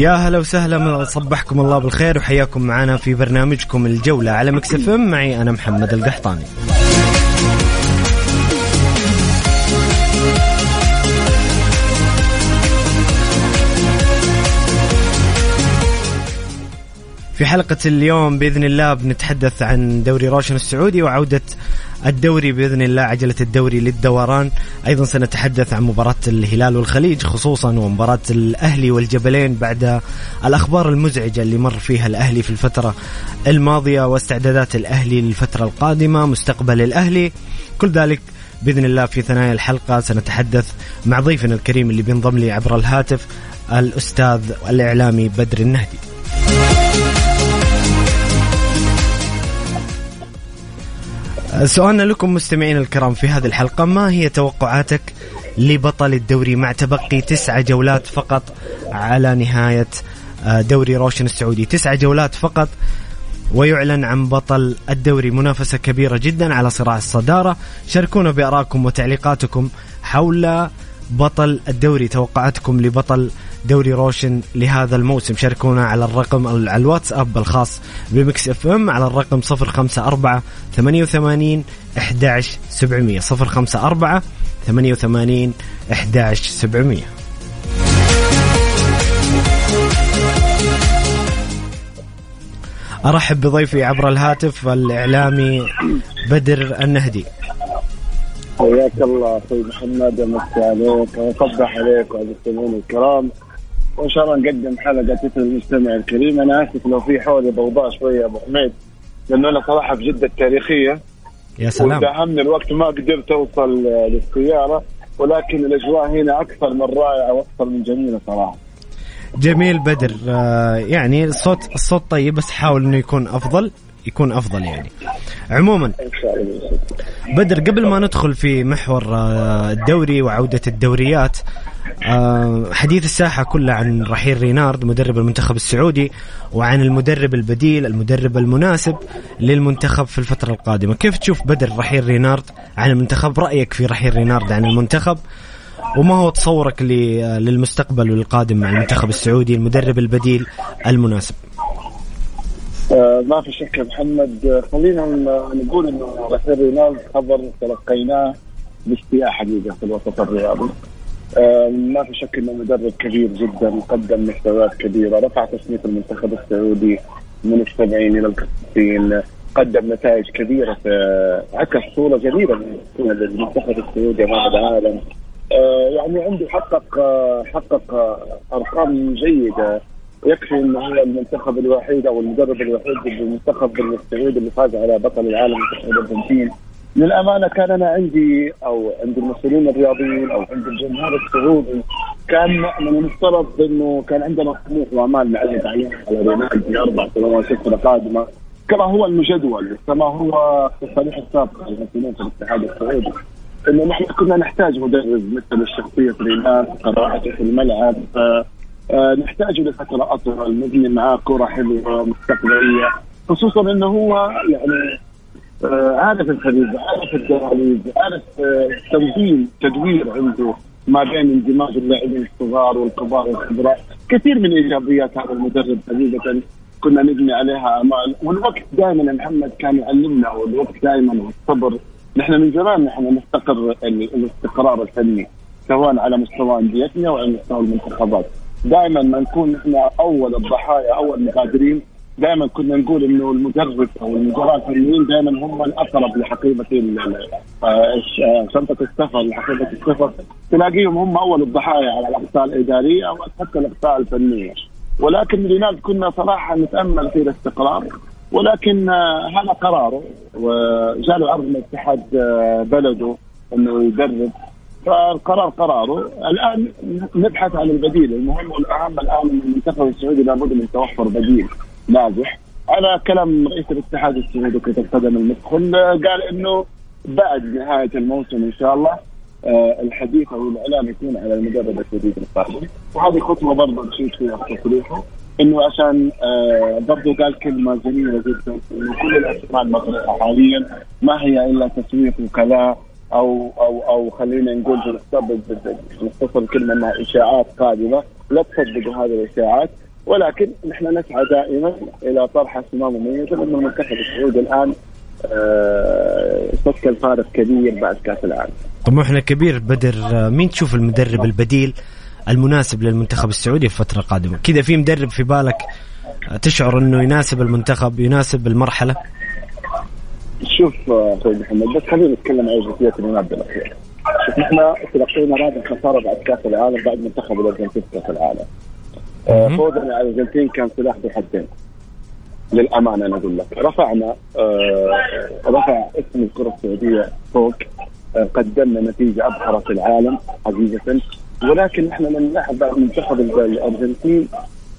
يا هلا وسهلا صبحكم الله بالخير وحياكم معنا في برنامجكم الجولة على Mix FM معي أنا محمد القحطاني. في حلقة اليوم بإذن الله بنتحدث عن دوري روشن السعودي وعودة الدوري بإذن الله عجلة الدوري للدوران. أيضا سنتحدث عن مباراة الهلال والخليج خصوصا ومباراة الأهلي والجبلين بعد الأخبار المزعجة اللي مر فيها الأهلي في الفترة الماضية واستعدادات الأهلي للفترة القادمة مستقبل الأهلي. كل ذلك بإذن الله في ثنايا الحلقة. سنتحدث مع ضيفنا الكريم اللي بينضم لي عبر الهاتف الأستاذ الإعلامي بدر النهدي. سؤالنا لكم مستمعين الكرام في هذه الحلقة ما هي توقعاتك لبطل الدوري مع تبقي تسعة جولات فقط على نهاية آه، دوري روشن السعودي؟ تسعة جولات فقط ويعلن عن بطل الدوري منافسة كبيرة جدا على صراع الصدارة. شاركونا بأراءكم وتعليقاتكم حول بطل الدوري توقعاتكم لبطل دوري روشن لهذا الموسم. شاركونا على الرقم على الواتساب الخاص ب Mix FM على الرقم 054 88 11 700 054 88 11 700 أرحب بضيفي عبر الهاتف الإعلامي بدر النهدي. حياك الله أخوي محمد امسي عليك واصبح عليك وعلى الكرام. وإن شاء الله نقدم حلقة تفيد المستمع الكريم. أنا آسف لو في حولي ضوضاء شوية أبو حميد لأنه أنا صراحة في جدة التاريخيه يا سلام. وداهمني الوقت ما قدرت أوصل للسيارة ولكن الأجواء هنا أكثر من رائعة وأكثر من جميلة صراحة. جميل بدر. آه، يعني الصوت الصوت طيب بس حاول إنه يكون أفضل. يكون أفضل يعني. عموما بدر قبل ما ندخل في محور آه، الدوري وعودة الدوريات آه، حديث الساحة كله عن رحيل رينارد مدرب المنتخب السعودي وعن المدرب البديل المدرب المناسب للمنتخب في الفترة القادمة. كيف تشوف بدر رحيل رينارد عن المنتخب؟ رأيك في رحيل رينارد عن المنتخب؟ وما هو تصورك للمستقبل والقادم مع المنتخب السعودي المدرب البديل المناسب؟ آه ما في شك يا محمد. آه، خلينا نقول إنه رحيل رينارد خبر تلقيناه باشتياق حقيقه في الوسط الرياضي. آه ما في شك إنه مدرب كبير جدا قدم مستويات كبيرة رفع تصنيف المنتخب السعودي من السبعين إلى الخمسين قدم نتائج كبيرة في عكس صورة جميله من المنتخب السعودي أمام العالم. يعني عنده حقق حقق أرقام جيدة. يكفي انه هو المنتخب الوحيد أو المدرب الوحيد بالمنتخب السعودي اللي فاز على بطل العالم الأرجنتين. للأمانة كان أنا عندي أو عند المسؤولين الرياضيين أو عند الجمهور السعودي كان من المفترض إنه كان عندنا طموح وامال نعرض عليها على رونالدو في أربع سنوات ست قادمه كما هو المجدول كما هو في الصريح السابق المسؤولين في الاتحاد السعودي. إنه نحن كنا نحتاج مدرب مثل الشخصية رينان قراءته في الملعب نحتاجه لفتره أطول نبني معاه كرة حلوة مستقبليه خصوصا إنه هو يعني آه عارف الخليج عارف الدهاليز عارف آه تنظيم تدوير عنده ما بين اندماج اللاعبين الصغار والكبار والخبراء كثير من إيجابيات هذا المدرب حقيقة كنا نبني عليها امال والوقت دائما محمد كان يعلمنا والوقت دائما والصبر نحن من زمان نحن نفتقر الاستقرار الفني سواء على مستوى أنديتنا أو على مستوى المنتخبات. دائما ما نكون إحنا أول الضحايا أول المقادرين. دائما كنا نقول إنه المدرب أو المدراء الفنيين دائما هم الأقرب لحقيبة آه، شنطة السفر لحقيبة السفر. تلاقيهم هم أول الضحايا على الاخطاء الإدارية أو حتى الاخطاء الفنية. ولكن رينالد كنا صراحة نتأمل في الاستقرار. ولكن آه، هذا قراره وجاء له عرض من اتحاد آه، بلده إنه يدرب فالقرار قراره. الآن نبحث عن البديل. المهم والأهم الآن أن المنتخب السعودي لابد من توفر بديل ناجح. على كلام رئيس الاتحاد السعودي كرة القدم المدخل قال إنه بعد نهاية الموسم إن شاء الله آه الحديث أو الإعلام يكون على المدرب الجديد القادم وهذه خطوة برضه نشيد فيها تصريحه إنه عشان آه برضه قال كلمة جميلة جدا إنه كل الاسماء المطروحه حاليا ما هي إلا تسويق وكلاء أو أو أو خلينا نقول نختصر الكلمة انها إشاعات قادمة لا تصدقوا هذه الإشاعات ولكن نحن نسعى دائما إلى طرح اسماء مميزه لأن المنتخب السعودي الآن سكر فارق كبير بعد كأس العالم. طموحنا كبير بدر مين تشوف المدرب البديل المناسب للمنتخب السعودي في الفترة القادمة؟ كذا في مدرب في بالك تشعر إنه يناسب المنتخب يناسب المرحلة؟ شوف أخوي محمد بس خلينا نتكلم عن جزئية المنابذ الاخيره. شوف نحن تلقينا رابع خسارة بعد كأس العالم بعد منتخب الأرجنتين في كأس العالم. فوزنا على الأرجنتين كان سلاح ذو حدين. للأمانة أنا أقول لك رفعنا آه رفع اسم الكرة السعودية فوق آه قدمنا نتيجة ابهرت العالم حقيقه ولكن نحن لما نلاحظ منتخب الأرجنتين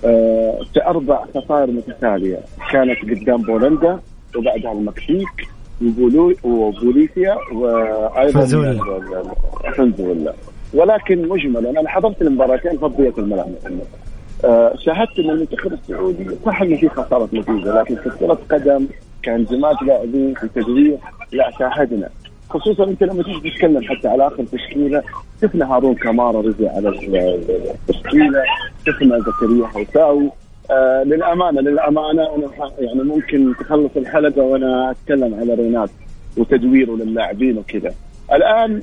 آه في أربع خسائر متتالية كانت قدام بولندا وبعدها المكسيك وبوليسيا وأيضا فنزويلا ولكن مجملا أنا حضرت المباراتين فضيت الملعب آه شاهدت أن المنتخب السعودي صح انه في خسارة نتيجة لكن في كرة قدم كانزمات لاعبين في تدريب لا شاهدنا. خصوصا أنت لما تيجي تتكلم حتى على آخر تشكيلة شفنا هارون كمارا رجع على التشكيلة شفنا زكريا حوساوي آه للأمانة للأمانة أنا يعني ممكن تخلص الحلقة وأنا أتكلم على رينات وتدويره للاعبين وكذا. الآن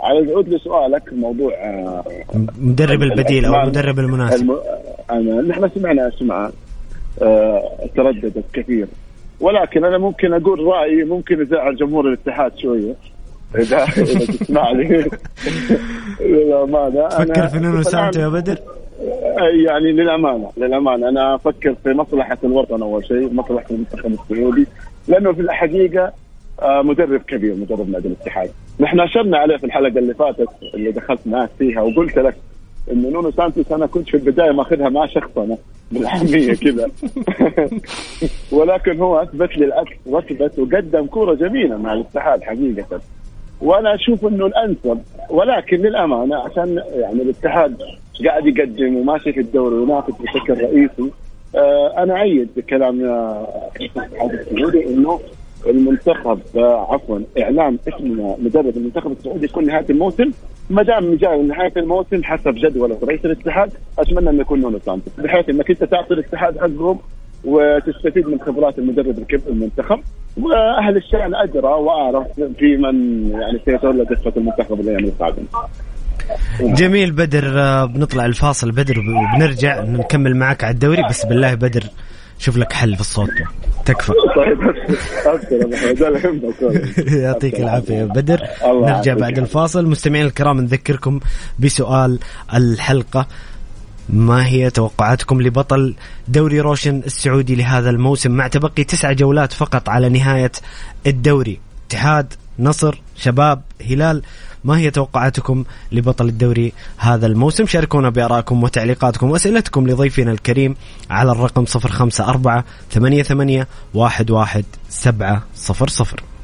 على يعود لسؤالك موضوع آه مدرب البديل أو المدرب المناسب. الم... نحن سمعنا اسماء آه ترددت كثير. ولكن أنا ممكن أقول رأيي ممكن يزعل جمهور الاتحاد شوية. اذا إذا تسمع لي للامانه تفكر في نونو سانتو يا بدر؟ يعني للأمانة للأمانة. أنا أفكر في مصلحة الوطن أول شيء مصلحة المنتخب السعودي لأنه في الحقيقة مدرب كبير مدرب نادي الاتحاد. نحن أشرنا عليه في الحلقة اللي فاتت اللي دخلت معك فيها وقلت لك انه نونو سانتوس أنا كنت في البداية مأخذها مع شخصنه بالحميه كذا. ولكن هو أثبت لي العكس وأثبت وقدم كورة جميلة مع الاتحاد حقيقة. وأنا أشوف إنه الأنسب ولكن للأمانة عشان يعني الاتحاد قاعد يقدم وماشي في الدوري وينافس بشكل رئيسي. آه أنا أيد بكلام الاتحاد السعودي إنه المنتخب آه عفوا إعلان اسم مدرب المنتخب السعودي يكون نهاية الموسم. ما دام جاي نهاية الموسم حسب جدول رئيس الاتحاد أتمنى انه يكون نونو سانتوس بحيث إنك أنت تعطي الاتحاد حقهم وتستفيد من خبرات المدرب الكبير المنتخب. وأهل الشأن أدرى وأعرف في من يعني سيتولى قصه المنتخب الأيام القادمة. جميل بدر بنطلع الفاصل بدر وبنرجع نكمل معك على الدوري. بس بالله بدر شوف لك حل في الصوت. تكفى. طيب يعطيك العافية بدر. نرجع بعد الفاصل. مستمعين الكرام نذكركم بسؤال الحلقة. ما هي توقعاتكم لبطل دوري روشن السعودي لهذا الموسم؟ مع تبقي تسعة جولات فقط على نهاية الدوري. اتحاد نصر شباب هلال. ما هي توقعاتكم لبطل الدوري هذا الموسم؟ شاركونا بآرائكم وتعليقاتكم وأسئلتكم لضيفنا الكريم على الرقم 054 88 11700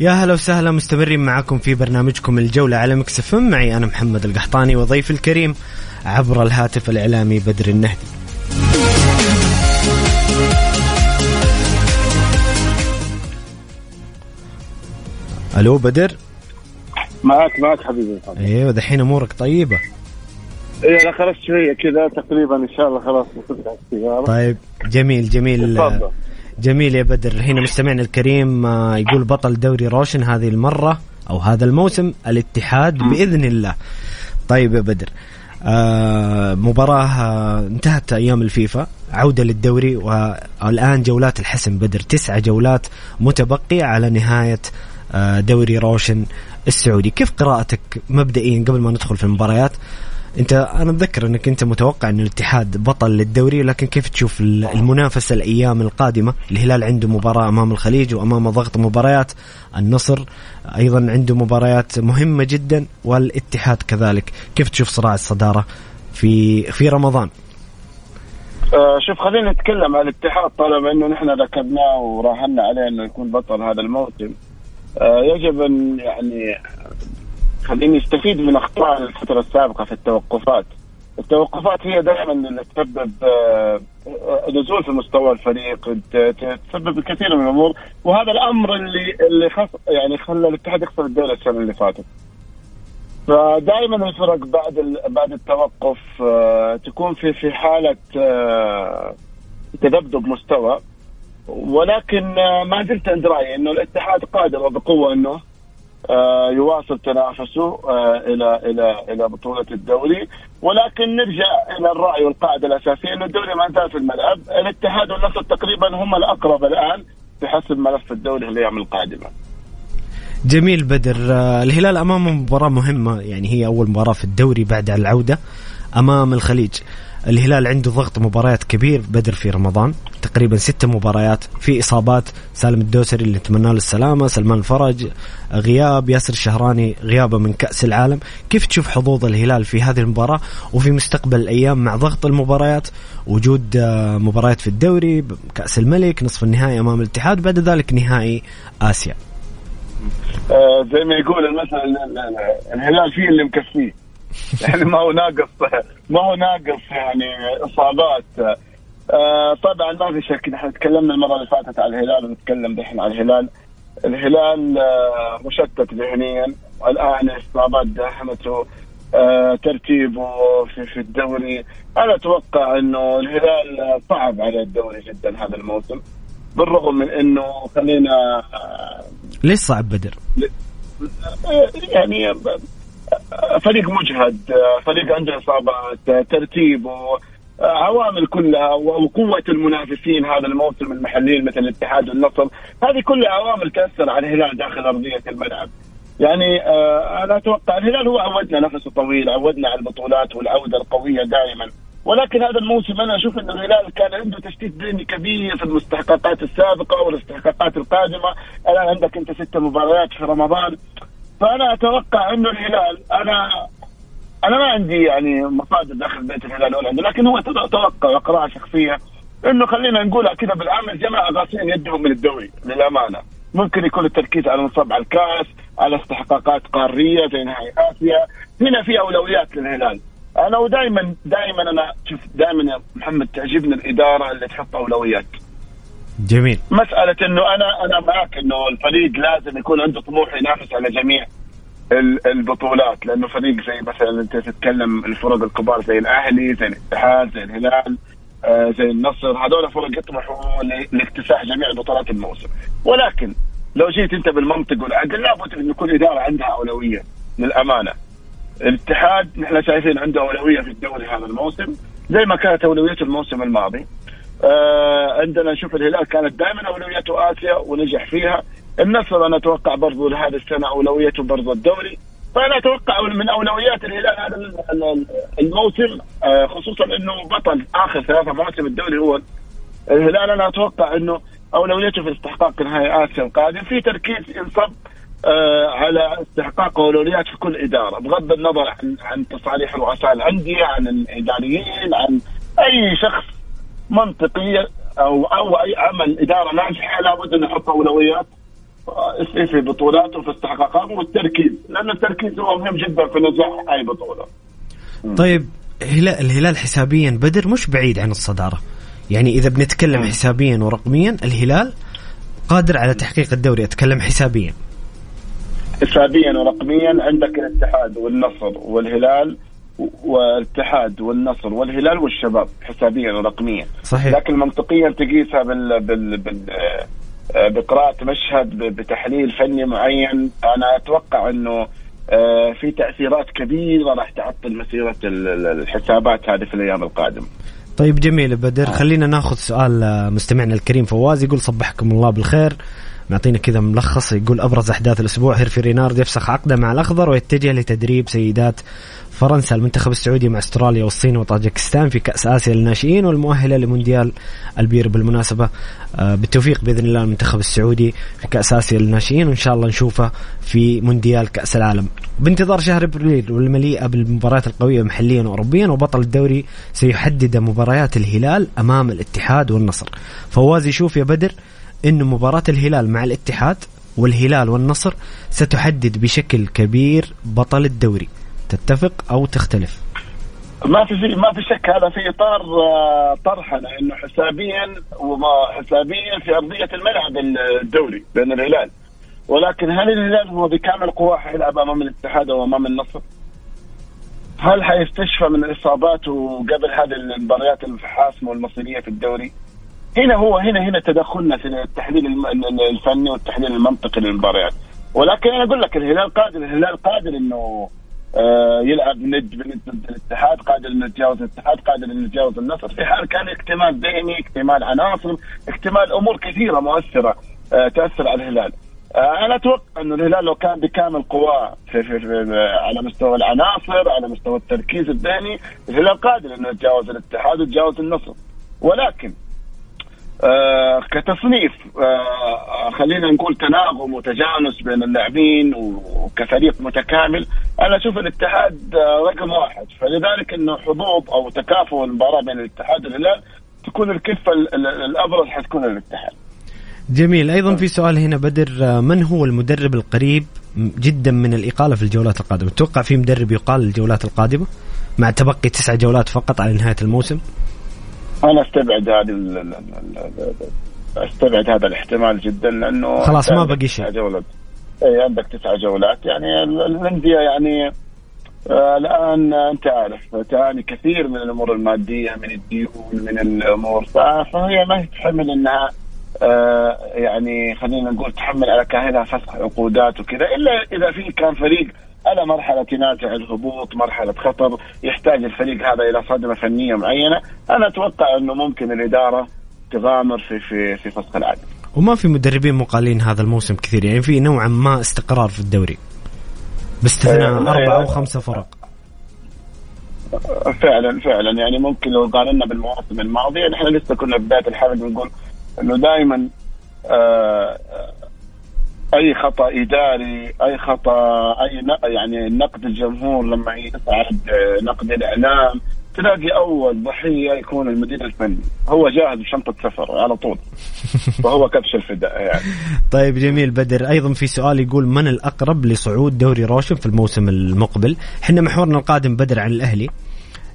يا هلا وسهلا مستمرين معكم في برنامجكم الجولة على مكسف معي أنا محمد القحطاني وضيف الكريم عبر الهاتف الإعلامي بدر النهدي. ألو بدر؟ معك معك حبيبي. أيوه دحين أمورك طيبة. إيه أنا خرجت شوية كذا تقريبا إن شاء الله خلاص. طيب جميل جميل. تفضل. جميل يا بدر. هنا مستمعنا الكريم يقول بطل دوري روشن هذه المرة أو هذا الموسم الاتحاد بإذن الله. طيب يا بدر آه مباراة آه انتهت أيام الفيفا عودة للدوري والآن جولات الحسم بدر. تسعة جولات متبقية على نهاية آه دوري روشن السعودي. كيف قراءتك مبدئيا قبل ما ندخل في المباريات؟ انت أنا اتذكر انك انت متوقع ان الاتحاد بطل للدوري لكن كيف تشوف المنافسة الأيام القادمة؟ الهلال عنده مباراة امام الخليج وامام ضغط مباريات النصر أيضا عنده مباريات مهمة جدا والاتحاد كذلك. كيف تشوف صراع الصدارة في في رمضان؟ آه شوف خلينا نتكلم عن الاتحاد طالما انه نحن ركبناه وراهنا عليه انه يكون بطل هذا الموسم. آه يجب أن يعني خليني نستفيد من أخطاء الفترة السابقة في التوقفات. التوقفات هي دائما اللي تسبب آه، نزول في مستوى الفريق تسبب الكثير من الأمور وهذا الأمر اللي اللي خص يعني خلى الاتحاد يخسر الدوري السنة اللي فاتت. فدائما الفرق بعد بعد التوقف آه، تكون في في حالة آه، تذبذب مستوى. ولكن ما زلت عند رأيي إنه الاتحاد قادر وبقوه إنه يواصل تنافسه آه، إلى إلى إلى بطولة الدوري. ولكن نرجع إلى الرأي والقاعدة الأساسية إنه الدوري ما زال في الملعب. الاتحاد والنصر تقريبا هم الأقرب الآن في حسب ملف الدوري الأيام القادمة. جميل بدر. آه، الهلال امامه مباراة مهمة يعني هي أول مباراة في الدوري بعد العودة أمام الخليج. الهلال عنده ضغط مباريات كبير بدر في رمضان. تقريبا ستة مباريات. في إصابات سالم الدوسري اللي نتمنى له السلامة سلمان الفرج غياب ياسر الشهراني غيابه من كأس العالم. كيف تشوف حظوظ الهلال في هذه المباراة وفي مستقبل الأيام مع ضغط المباريات؟ وجود آه، مباريات في الدوري كأس الملك نصف النهائي أمام الاتحاد بعد ذلك نهائي آسيا. آه زي ما يقول المثل الهلال فيه اللي مكفيه. يعني ما هو ناقص ما هو ناقص يعني إصابات. آه طبعا ما في شك نحن تكلمنا المرة اللي فاتت على الهلال ونتكلم دحين على الهلال. الهلال آه مشتت ذهنيا الان إصابات داهمته آه ترتيبه في, في الدوري. أنا أتوقع إنه الهلال صعب على الدوري جدا هذا الموسم بالرغم من إنه خلينا آه ليش صعب بدر؟ آه، يعني فريق مجهد فريق عنده إصابات ترتيب عوامل كلها وقوة المنافسين هذا الموسم المحليين مثل الاتحاد والنصر. هذه كلها عوامل تأثر على الهلال داخل أرضية الملعب. يعني آه أنا أتوقع الهلال هو عودنا نفسه طويل عودنا على البطولات والعودة القوية دائما. ولكن هذا الموسم أنا أشوف أن الهلال كان عنده تشتيت ذهني كبير في المستحقات السابقة والاستحقاقات القادمة. الآن عندك أنت ست مباريات في رمضان. فأنا أتوقع إنه الهلال أنا أنا ما عندي يعني مصادر داخل بيت الهلال ولا عندي لكن هو أتوقع وقراءة شخصية إنه خلينا نقولها كذا بالعام جماعة غاسلين يدهم من الدوري للأمانة. ممكن يكون التركيز على نصب على الكاس على استحقاقات قارية زي نهائي آسيا. هنا في أولويات للهلال. أنا ودائما دائما أنا شوف دائما يا محمد تعجبني الإدارة اللي تحط أولويات. جميل. مسألة إنه أنا أنا معك إنه الفريق لازم يكون عنده طموح ينافس على جميع البطولات لأنه فريق زي مثلا أنت تتكلم الفرق الكبار زي الأهلي زي الاتحاد زي الهلال آه زي النصر هذول فرق يطمحوا لاكتساح جميع بطولات الموسم. ولكن لو جيت أنت بالمنطق والعقل لابد ان يكون إدارة عندها أولوية للأمانة. الاتحاد نحن شايفين عنده أولوية في الدوري هذا الموسم زي ما كانت أولويته الموسم الماضي. آه عندنا نشوف الهلال كانت دائما اولويته آسيا ونجح فيها. النصر أنا أتوقع برضو لهذه السنة أولويته برضو الدوري. فأنا أتوقع من أولويات الهلال هذا الموسم آه خصوصا إنه بطل آخر ثلاثة مواسم الدوري هو الهلال. أنا أتوقع إنه أولويته في استحقاق نهائي آسيا القادم. في تركيز ينصب آه على استحقاق أولويات في كل إدارة بغض النظر عن عن تصاريح رؤساء الأندية عن الإداريين عن أي شخص. منطقي أو أو أي عمل إدارة ناجحة لابد أن نحط أولويات في بطولاته في استحقاقاته والتركيز لأن التركيز هو مهم جدا في نجاح أي بطولة. طيب الهلال حسابيا بدر مش بعيد عن الصدارة. يعني إذا بنتكلم حسابيا ورقميا الهلال قادر على تحقيق الدوري أتكلم حسابيا. حسابيا ورقميا عندك الاتحاد والنصر والهلال والاتحاد والنصر والهلال والشباب حسابيا ورقميا. صحيح. لكن منطقيا تقيسها بال, بال, بال بقراءة مشهد بتحليل فني معين. أنا أتوقع أنه آه، في تأثيرات كبيرة راح تعطل مسيرة الحسابات هذه في الأيام القادمة. طيب جميل بدر خلينا ناخذ سؤال آه، مستمعنا الكريم فواز يقول صبحكم الله بالخير. معطينا كذا ملخص يقول أبرز أحداث الأسبوع هيرفي رينارد يفسخ عقده مع الأخضر ويتجه لتدريب سيدات فرنسا. المنتخب السعودي مع أستراليا والصين وطاجكستان في كأس آسيا للناشئين والمؤهلة لمونديال البيرو. بالمناسبة آه، بالتوفيق بإذن الله المنتخب السعودي في كأس آسيا للناشئين وإن شاء الله نشوفه في مونديال كأس العالم. بانتظار شهر إبريل والمليئة بالمباريات القوية محليا واوروبيا وبطل الدوري سيحدد مباريات الهلال أمام الاتحاد والنصر. فواز يشوف يا بدر انه مباراة الهلال مع الاتحاد والهلال والنصر ستحدد بشكل كبير بطل الدوري تتفق أو تختلف ما في في ما في شك هذا في إطار آه، طرحنا انه حسابيا وما حسابيا في أرضية الملعب الدوري بين الهلال ولكن هل الهلال هو بكامل قواه حيلعب أمام الاتحاد أو أمام النصر؟ هل حيستشفى من الاصابات وقبل هذه المباريات الحاسمة والمصيرية في الدوري؟ هنا هو هنا هنا تدخلنا في التحليل الفني والتحليل المنطقي للمباريات. ولكن أنا أقول لك الهلال قادر الهلال قادر إنه آه، يلعب ند ضد الاتحاد قادر إنه يتجاوز الاتحاد قادر إنه يتجاوز النصر. في حال كان اكتمال ذهني اكتمال عناصر اكتمال أمور كثيرة مؤثرة آه، تأثر على الهلال. آه، أنا أتوقع إنه الهلال لو كان بكامل قواه في في في على مستوى العناصر على مستوى التركيز الذهني الهلال قادر إنه يتجاوز الاتحاد ويتجاوز النصر. ولكن آه كتصنيف آه خلينا نقول تناغم وتجانس بين اللاعبين وكفريق متكامل أنا أشوف الاتحاد آه رقم واحد فلذلك إنه حظوظ أو تكافؤ المباراة بين الاتحاد والهلال تكون الكفة الأبرز حتكون الاتحاد. جميل أيضا في سؤال هنا بدر آه، من هو المدرب القريب جدا من الإقالة في الجولات القادمة؟ تتوقع في مدرب يقال الجولات القادمة مع تبقي تسع جولات فقط على نهاية الموسم؟ أنا أستبعد هذه أستبعد هذا الاحتمال جدا لأنه خلاص ما بقي شيء. جولات. اي عندك تسع جولات. يعني الأندية يعني آه الآن أنت عارف تعاني كثير من الأمور المادية من الديون من الأمور. فهي ما هي تحمل إنها آه يعني خلينا نقول تحمل على كاهلها فسخ عقودات وكذا. إلا إذا في كان فريق على مرحلة نازع الهبوط مرحلة خطر يحتاج الفريق هذا إلى صدمة فنية معينة. أنا أتوقع أنه ممكن الإدارة تغامر في في في فسخ العقد وما في مدربين مقالين هذا الموسم كثير يعني في نوعا ما استقرار في الدوري. باستثناء أه أربعة أو خمسة فرق. فعلا فعلا. يعني ممكن لو قارنا بالمواسم الماضية نحن لسه كنا بداية الحلقة نقول إنه دائما آه أي خطأ إداري أي خطأ أي يعني نقد الجمهور لما يصعد نقد الإعلام تلاقي أول ضحية يكون المدير الفني. هو جاهز بشنطة سفر على طول. فهو كبش الفداء يعني. طيب جميل. بدر أيضا في سؤال يقول من الأقرب لصعود دوري روشن في الموسم المقبل؟ إحنا محورنا القادم بدر عن الأهلي.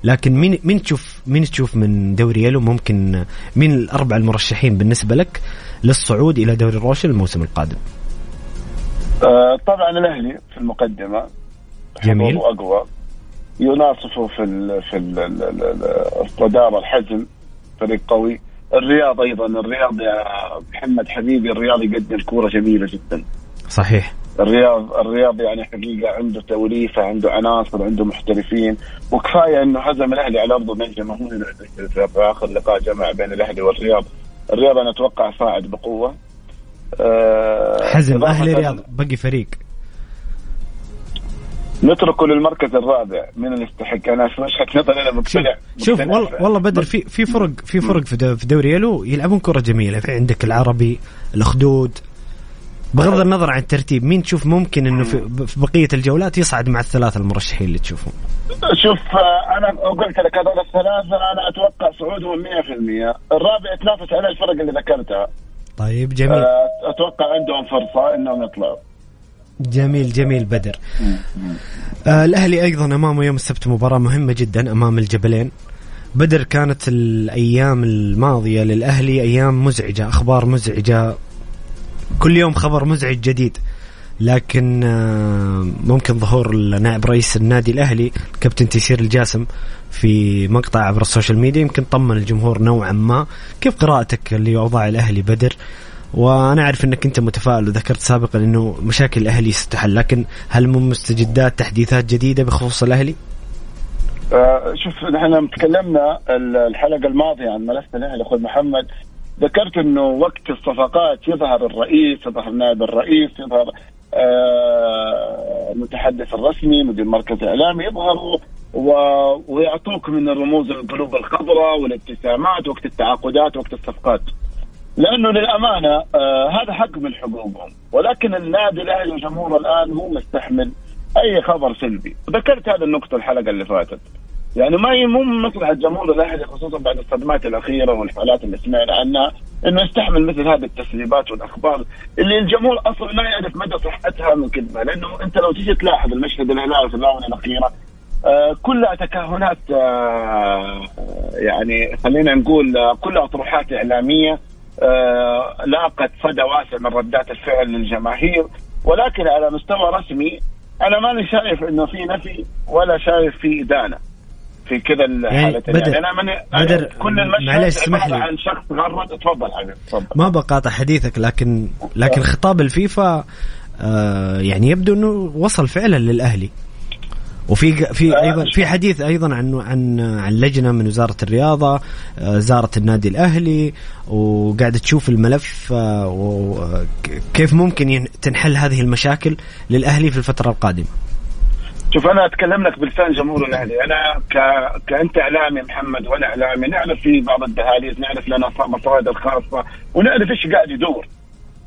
لكن مين مين تشوف مين تشوف من دوري يلو؟ ممكن مين الأربع المرشحين بالنسبة لك للصعود إلى دوري روشن الموسم القادم؟ آه، طبعا الأهلي في المقدمة جميل. أقوى. يناصفه في ال في ال الصدارة الحزم فريق قوي. الرياض أيضا الرياض يا محمد حبيبي الرياض يقدم كورة جميلة جدا. صحيح. الرياض الرياض يعني حقيقة عنده توليفة عنده عناصر عنده محترفين. وكفاية إنه هزم الأهلي على أرضه من جماهير في آخر لقاء جمع بين الأهلي والرياض. الرياض أنا أتوقع صاعد بقوة. حزم أهلي رياض بقي فريق. نتركه للمركز الرابع. من اللي يستحق؟ أنا وجهه نظري أنا مقتنع شوف والله والله بدر في في فرق في فرق في دوري يلو يلعبون كرة جميلة. في عندك العربي الاخدود بغض النظر عن الترتيب مين تشوف ممكن إنه في, بقية الجولات يصعد مع الثلاثة المرشحين اللي تشوفهم؟ شوف آه، أنا قلت لك هذول الثلاثة أنا أتوقع صعودهم 100% الرابع يتنافس على الفرق اللي ذكرتها. طيب جميل. آه، أتوقع عندهم فرصة إنهم يطلعوا. جميل جميل بدر. آه الأهلي أيضا أمامه يوم السبت مباراة مهمة جدا أمام الجبلين. بدر كانت الأيام الماضية للأهلي أيام مزعجة أخبار مزعجة كل يوم خبر مزعج جديد. لكن آه، ممكن ظهور نائب رئيس النادي الأهلي كابتن تيسير الجاسم في مقطع عبر ال social media يمكن طمن الجمهور نوعا ما كيف قراءتك لأوضاع الأهلي بدر وأنا أعرف إنك أنت متفائل وذكرت سابقا إنه مشاكل الأهلي ستحل لكن هل من مستجدات تحديثات جديدة بخصوص الأهلي؟ آه شوف نحن تكلمنا الحلقة الماضية عن ملف الأهلي أخوي محمد ذكرت إنه وقت الصفقات يظهر الرئيس يظهر نائب الرئيس يظهر المتحدث الرسمي مدير مركز اعلامي يظهروا ويعطوك من الرموز القلوب الخضراء والابتسامات وقت التعاقدات وقت الصفقات. لأنه للأمانة آه هذا حق من حقوقهم. ولكن النادي الأهلي وجمهوره الآن هو مستحمل أي خبر سلبي. ذكرت هذه النقطة الحلقة اللي فاتت. يعني ما هي مو مصلحة جمهور الأهلي خصوصا بعد الصدمات الأخيرة والحالات اللي سمعنا عنها. إنه يستحمل مثل هذه التسريبات والأخبار اللي الجمهور أصلا ما يعرف مدى صحتها من كذبه لأنه أنت لو تيجي تلاحظ المشهد الهلالي في الاونه الأخيرة آه كلها تكهنات آه يعني خلينا نقول آه كلها أطروحات إعلامية آه لاقت صدى واسع من ردات الفعل للجماهير. ولكن على مستوى رسمي أنا ماني شايف إنه في نفي ولا شايف في إدانة. في كذا الحالتين يعني, يعني أنا من بدر كل المشهد معلش اسمح لي. عن شخص غرد. تفضل حبيبي تفضل. ما بقاطع حديثك لكن لكن خطاب الفيفا آه يعني يبدو إنه وصل فعلا للأهلي. وفي في أيضا في حديث أيضا عن عن عن لجنة من وزارة الرياضة آه، زارت النادي الأهلي وقاعده تشوف الملف آه، وكيف ممكن تنحل هذه المشاكل للأهلي في الفترة القادمة. شوف أنا اتكلم لك بلسان جمهور الأهلي. أنا ك... كأنت إعلامي محمد وأنا إعلامي نعرف في بعض الدهاليز نعرف لنا مصادر خاصه ونعرف إيش قاعد يدور.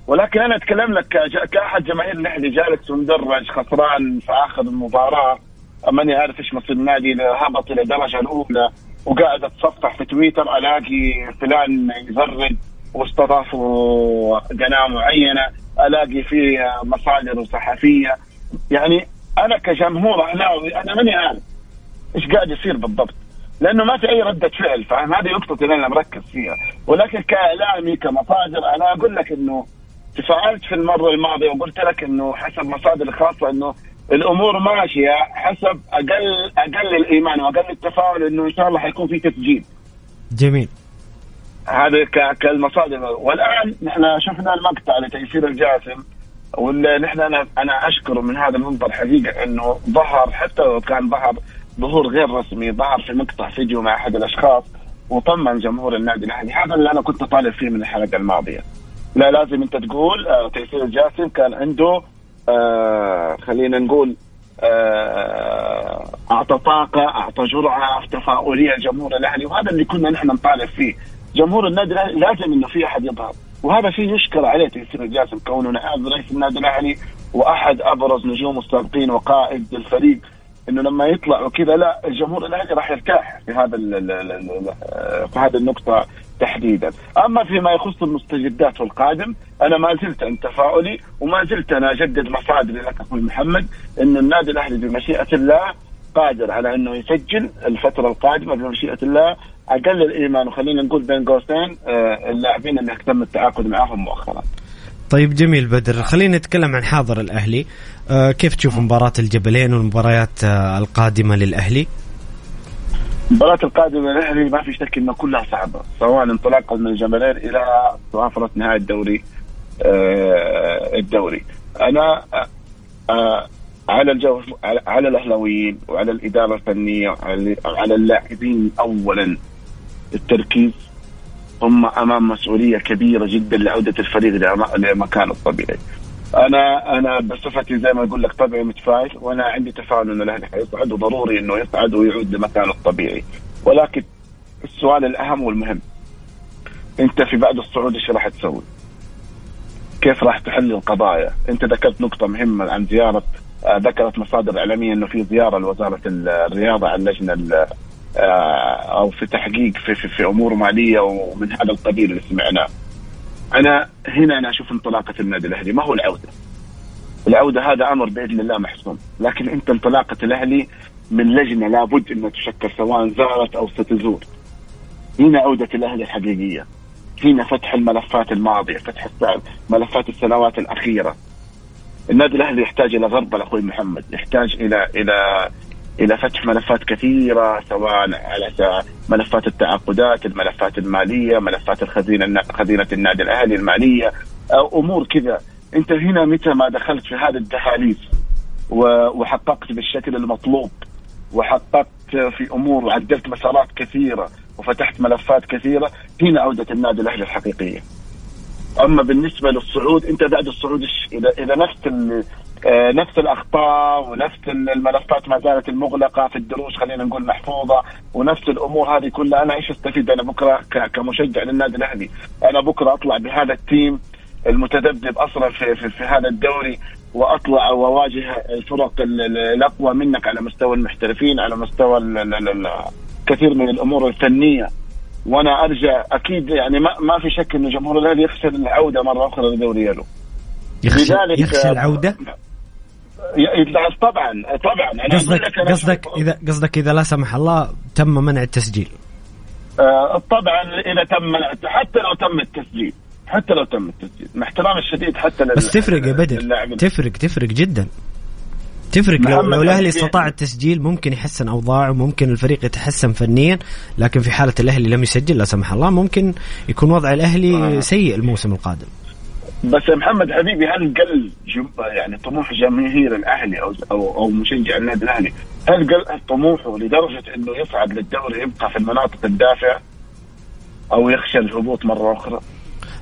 ولكن أنا اتكلم لك ك... كأحد جماهير الأهلي جالس ومدرج خسران في اخر المباراة. ماني عارف إيش مصير النادي هبط إلى الدرجة الأولى وقاعد أتصفح في تويتر ألاقي فلان يزرد واستضافوا قناه معينة ألاقي فيه مصادر صحفية. يعني أنا كجمهور اهلاوي أنا ماني عارف إيش قاعد يصير بالضبط. لأنه ما في أي ردة فعل فاهم؟ هذه نقطه اللي أنا مركز فيها. ولكن كإعلامي كمصادر أنا أقول لك إنه تفاعلت في المرة الماضية وقلت لك إنه حسب مصادر خاصه إنه الأمور ماشية حسب أقل أقل الإيمان وأقل التفاؤل إنه إن شاء الله حيكون في تسجيل. جميل. هذا كالمصادر. والآن نحن شفنا المقطع لتيسير الجاسم. واللي نحن أنا أنا اشكره من هذا المنظر حقيقة إنه ظهر حتى لو كان ظهر ظهور غير رسمي ظهر في مقطع فيديو مع أحد الأشخاص وطمن جمهور النادي الأهلي. هذا اللي أنا كنت طالب فيه من الحلقة الماضية. لا لازم أنت تقول آه تيسير الجاسم كان عنده آه خلينا نقول آه أعطى طاقة أعطى جرعه تفاؤليه لجمهور الأهلي وهذا اللي كنا نحن نطالب فيه. جمهور النادي الاهلي لازم إنه في أحد يظهر. وهذا شيء يشكر عليه تيسير الجاسم كونه نائب رئيس النادي الأهلي وأحد أبرز نجوم السابقين وقائد الفريق إنه لما يطلع وكذا لا الجمهور الأهلي راح يرتاح في هذا في هذه النقطة تحديدا، أما فيما يخص المستجدات والقادم أنا ما زلت عند تفاؤلي وما زلت أنا أجدد مصادري لك أخوي محمد انه النادي الأهلي بمشيئة الله قادر على إنه يسجل الفترة القادمة بمشيئة الله أقل الإيمان وخلينا نقول بين قوسين آه، اللاعبين اللي تم التعاقد معهم مؤخرا. طيب جميل بدر خلينا نتكلم عن حاضر الأهلي آه كيف تشوف مباراة الجبلين والمباريات آه القادمة للأهلي؟ المباراة القادمة للأهلي ما في شك إنها كلها صعبة سواء انطلاقا من الجبلين إلى موافرة نهاية الدوري آه الدوري أنا آه، على الجو على الأهلاويين وعلى الإدارة الفنية وعلى اللاعبين اولا التركيز هم أمام مسؤولية كبيرة جدا لعودة الفريق لمكانه الطبيعي. أنا أنا بصفتي زي ما أقول لك طبعي متفائل وأنا عندي تفاؤل إنه الأهلي حيصعد وضروري إنه يصعد ويعود لمكانه الطبيعي. ولكن السؤال الأهم والمهم أنت في بعد الصعود إيش راح تسوي؟ كيف راح تحل القضايا؟ أنت ذكرت نقطة مهمة عن زيارة آه، ذكرت مصادر إعلامية إنه في زيارة لوزارة الرياضة عن لجنه آه، أو في تحقيق في, في, في أمور مالية ومن هذا القبيل اللي سمعناه. أنا هنا أنا أشوف انطلاقة النادي الأهلي ما هو العودة. العودة هذا أمر بإذن الله محسوم، لكن أنت انطلاقة الأهلي من لجنة لابد انها تشكل سواء زارت أو ستزور. هنا عودة الأهلي الحقيقية. هنا فتح الملفات الماضية، فتح ملفات السنوات الأخيرة. النادي الأهلي يحتاج إلى غربله أخوي محمد، يحتاج إلى إلى إلى فتح ملفات كثيرة سواء على ملفات التعاقدات، الملفات المالية، ملفات الخزينة خزينة النادي الأهلي المالية، أو أمور كذا، أنت هنا متى ما دخلت في هذه الدهاليز وحققت بالشكل المطلوب وحققت في أمور وعدلت مسارات كثيرة وفتحت ملفات كثيرة هنا عودة النادي الأهلي الحقيقية. أما بالنسبة للصعود أنت بعد الصعود اذا إذا نفس نفس الأخطاء ونفس الملفات ما زالت المغلقة في الدروس خلينا نقول محفوظة ونفس الأمور هذه كلها. أنا إيش أستفيد أنا بكرة كمشجع للنادي الأهلي؟ أنا بكرة أطلع بهذا التيم المتذبذب أصلا في, في, في هذا الدوري وأطلع وأواجه الفرق الأقوى منك على مستوى المحترفين على مستوى كثير من الأمور الفنية. وأنا أرجع أكيد يعني ما, ما في شك انه جمهور الأهلي يخشى العودة مرة أخرى لدوري يلو. يخشى يخشى العودة؟ طبعا طبعا. أنا قصدك قصدك اذا قصدك إذا لا سمح الله تم منع التسجيل. آه طبعا إذا تم حتى لو تم التسجيل. حتى لو تم التسجيل. مع احترامي الشديد حتى بس تفرق يا بدر. تفرق تفرق جدا. تفرق لو, لو الأهلي استطاع التسجيل ممكن يحسن أوضاعه ممكن الفريق يتحسن فنيا لكن في حالة الأهلي لم يسجل لا سمح الله ممكن يكون وضع الأهلي آه. سيء الموسم القادم. بس محمد حبيبي هل قل يعني طموح جماهير الأهلي أو أو, أو مشجع النادي الأهلي هل قل طموحه لدرجة إنه يصعد للدوري يبقى في المناطق الدافئة أو يخشى الهبوط مرة أخرى؟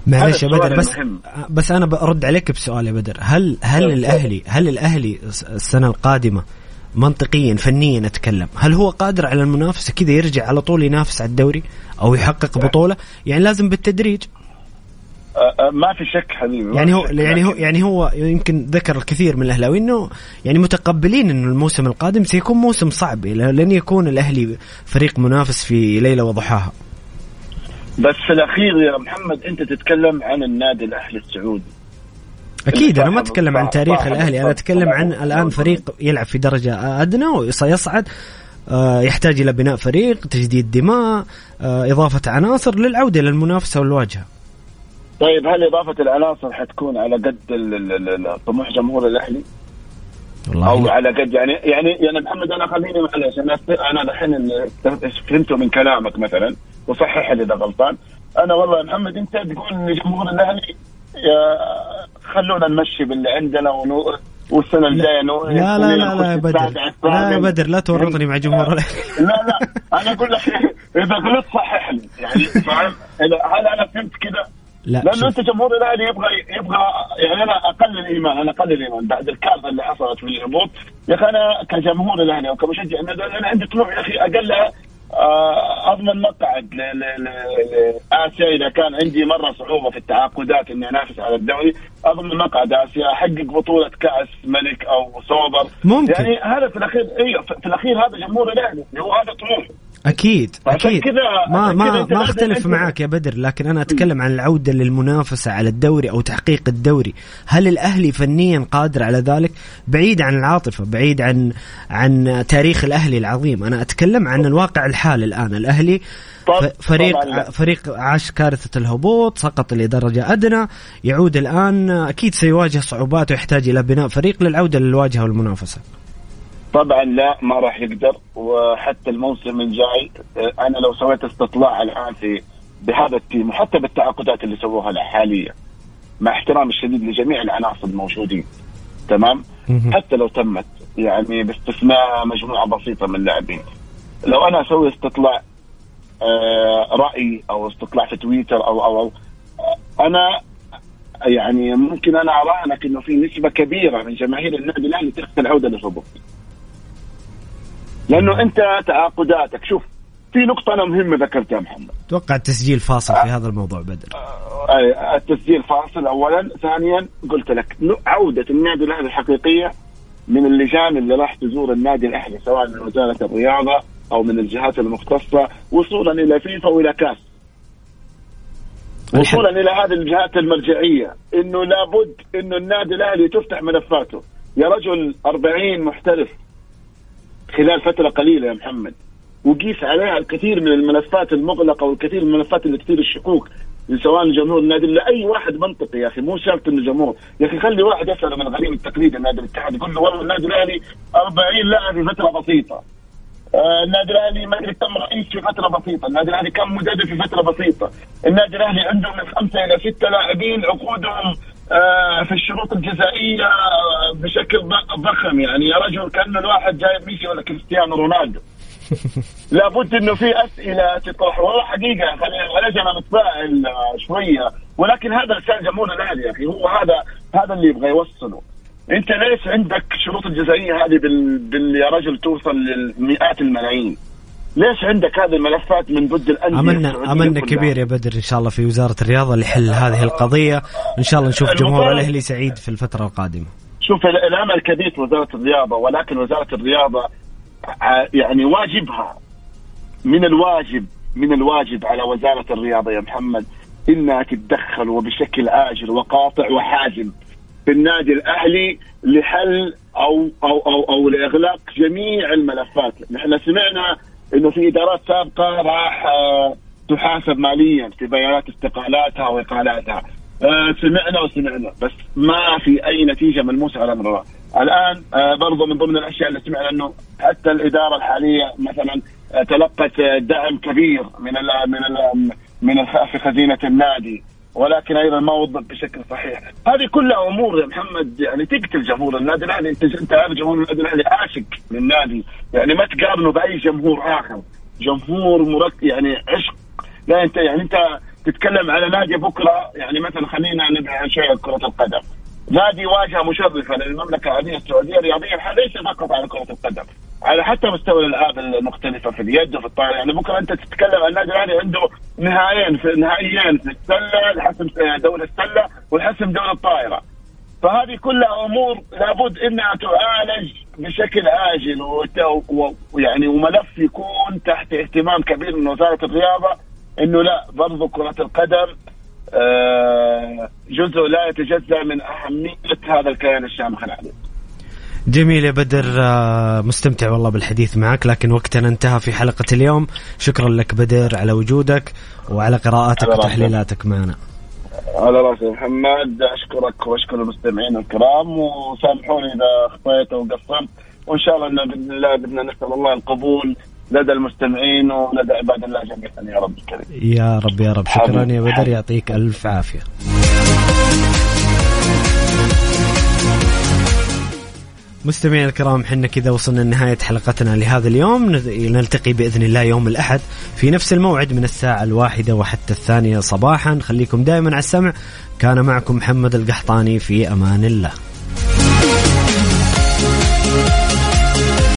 معلش يا بدر بس المهم. بس أنا برد عليك بسؤال يا بدر هل هل الاهلي هل الأهلي السنة القادمة منطقيا فنيا أتكلم هل هو قادر على المنافسة كذا يرجع على طول ينافس على الدوري أو يحقق بطولة يعني لازم بالتدريج ما في شك حبيبي يعني هو يعني هو يعني هو يمكن ذكر الكثير من الاهلاوي إنه يعني متقبلين إنه الموسم القادم سيكون موسم صعب لن يكون الأهلي فريق منافس في ليلة وضحاها. بس في الأخير يا محمد أنت تتكلم عن النادي الأهلي السعودي. أكيد أنا ما أتكلم عن تاريخ الأهلي أنا أتكلم عن الآن فريق يلعب في درجة أدنى وسيصعد آه، يحتاج إلى بناء فريق تجديد دماء آه، إضافة عناصر للعودة للمنافسه والواجهة. طيب هل إضافة العناصر حتكون على قد طموح جمهور الأهلي؟ والله. أو على قد يعني يعني يعني محمد أنا خليني معلش أنا أنا الحين فهمته من كلامك مثلا وصحح لي إذا غلطان. أنا والله محمد أنت تقول إن جمهور الأهلي خلونا نمشي باللي عندنا ونو والسنة الجاية لا لا لا لا يا بدر. لا يا بدر لا تورطني مع جمهور الأهلي. لا لا أنا أقول لك إذا غلطت صحح لي. يعني فاهم؟ هل أنا فهمت كذا لا لأنه أنت جمهور الاهلي يبغى يبغى يعني أنا أقل الإيمان أنا أقل الإيمان بعد الكارثة اللي حصلت في الهبوط. يا أخي أنا كجمهور الاهلي أو كمشجع أنا عندي طموح يا أخي اقلها آه، أضمن مقعد لاسيا إذا كان عندي مرة صعوبة في التعاقدات إني أنافس على الدوري أضمن مقعد آسيا أحقق بطولة كأس ملك أو سوبر ممكن. يعني هذا في الاخير أيوه في الأخير هذا جمهور الاهلي هو هذا طموحه أكيد أكيد. ما ما ما أختلف معك يا بدر لكن أنا أتكلم عن العودة للمنافسة على الدوري أو تحقيق الدوري. هل الأهلي فنيا قادر على ذلك؟ بعيد عن العاطفة بعيد عن عن تاريخ الأهلي العظيم. أنا أتكلم عن الواقع الحالي الآن. الأهلي فريق طبعا. فريق عاش كارثة الهبوط سقط لدرجة أدنى. يعود الآن أكيد سيواجه صعوبات ويحتاج إلى بناء فريق للعودة للواجهة والمنافسة. طبعا لا ما راح يقدر. وحتى الموسم الجاي آه، أنا لو سويت استطلاع الآن في بهذا التيم وحتى بالتعاقدات اللي سووها حاليا مع احترامي الشديد لجميع العناصر الموجودين تمام؟ حتى لو تمت يعني باستثناء مجموعة بسيطة من اللاعبين. لو أنا أسوي استطلاع آه رأي أو استطلاع في تويتر أو أو, أو آه، أنا يعني ممكن أنا اراهنك إنه في نسبة كبيرة من جماهير النادي الأهلي تخشى العوده للهبوط لأنه أنت تعاقداتك. شوف في نقطة أنا مهمة ذكرتها محمد. أتوقع التسجيل فاصل في هذا الموضوع بدر آه التسجيل فاصل أولا. ثانيا قلت لك عودة النادي الأهلي الحقيقية من اللجان اللي راح تزور النادي الأهلي سواء من وزارة الرياضة أو من الجهات المختصة وصولا إلى فيفا وإلى كاس. وصولا إلى هذه الجهات المرجعية إنه لابد إنه النادي الأهلي تفتح ملفاته. يا رجل 40 محترف خلال فترة قليلة يا محمد. وقيس عليها الكثير من الملفات المغلقة والكثير من الملفات اللي كثير الشكوك سواء جمهور النادي لاي واحد منطقي يا أخي مو شرط إنه جمهور. يا أخي خلي واحد يساله من الغريم التقليدي النادي الاتحاد يقول له والله النادي الأهلي 40 لاعب في فترة بسيطة. آه النادي الأهلي ما أدري كم رئيس في فترة بسيطة، النادي الأهلي كم مدرب في فترة بسيطة، النادي الأهلي عنده من خمسة إلى ستة لاعبين عقودهم في الشروط الجزائية بشكل ضخم يعني. يا رجل كأن الواحد جايب ميسي ولا كريستيانو رونالدو. لابد إنه في أسئلة تطرح. والله حقيقة خلينا أنا متفائل شوية. ولكن هذا رساله جمهور الاهلي يا أخي هو هذا هذا اللي يبغى يوصله. أنت ليش عندك شروط الجزائية هذه بال... بال... يا رجل توصل للمئات الملايين؟ ليش عندك هذه الملفات من ضد الأندية املنا أملنا كبير يا بدر إن شاء الله في وزارة الرياضة لحل هذه القضية. إن شاء الله نشوف جمهور الأهلي سعيد في الفترة القادمة. شوف الامل كبير في وزارة الرياضة ولكن وزارة الرياضة يعني واجبها من الواجب من الواجب على وزارة الرياضة يا محمد إنها تتدخل وبشكل أجل وقاطع وحازم في النادي الأهلي لحل أو أو أو أو لإغلاق جميع الملفات، نحن سمعنا إنه في إدارات سابقة راح آه، تحاسب ماليا في بيانات استقالاتها واقالاتها. آه، سمعنا وسمعنا بس ما في أي نتيجة ملموسة على أمر الآن آه، برضو من ضمن الأشياء اللي سمعنا إنه حتى الإدارة الحالية مثلا تلقت دعم كبير من ال من ال من في خزينة النادي ولكن أيضا ما وضب بشكل صحيح، هذه كلها أمور يا محمد يعني تقتل جمهور النادي الأهلي، أنت أنت عارف جمهور النادي الأهلي عاشق للنادي، يعني ما تقارنه بأي جمهور آخر، جمهور مرك يعني عشق. لا أنت يعني أنت تتكلم على نادي بكرة يعني مثلا خلينا نبعد شوية كرة القدم، نادي واجهة مشرفة للمملكة العربية السعودية رياضيا ليس فقط على كرة القدم. على حتى مستوى الألعاب المختلفة في اليد وفي الطائره يعني بكرة أنت تتكلم عن النادي الأهلي عنده نهائيين في نهائيين في السلة الحسم دوري السلة والحسم دوري الطائرة فهذه كلها أمور لابد إنها تعالج بشكل عاجل ويعني وملف يكون تحت اهتمام كبير من وزارة الرياضة إنه لا برضو كرة القدم آه، جزء لا يتجزأ من أهمية هذا الكيان الشامخ العريق. جميل يا بدر. آه، مستمتع والله بالحديث معك لكن وقتنا انتهى في حلقة اليوم. شكرا لك بدر على وجودك وعلى قراءاتك وتحليلاتك معنا. على رأسي محمد أشكرك وأشكر المستمعين الكرام وسامحوني إذا أخطيت أو قصرت. وإن شاء الله بإذن الله بدنا نسأل الله القبول لدى المستمعين ولدى عباد الله جميعا. يا رب الكريم. يا رب يا رب. شكرا يا بدر يعطيك ألف عافية. مستمعينا الكرام حنا كذا وصلنا لنهاية حلقتنا لهذا اليوم. نلتقي بإذن الله يوم الأحد في نفس الموعد من الساعة الواحدة وحتى الثانية صباحا. خليكم دائما على السمع. كان معكم محمد القحطاني في أمان الله.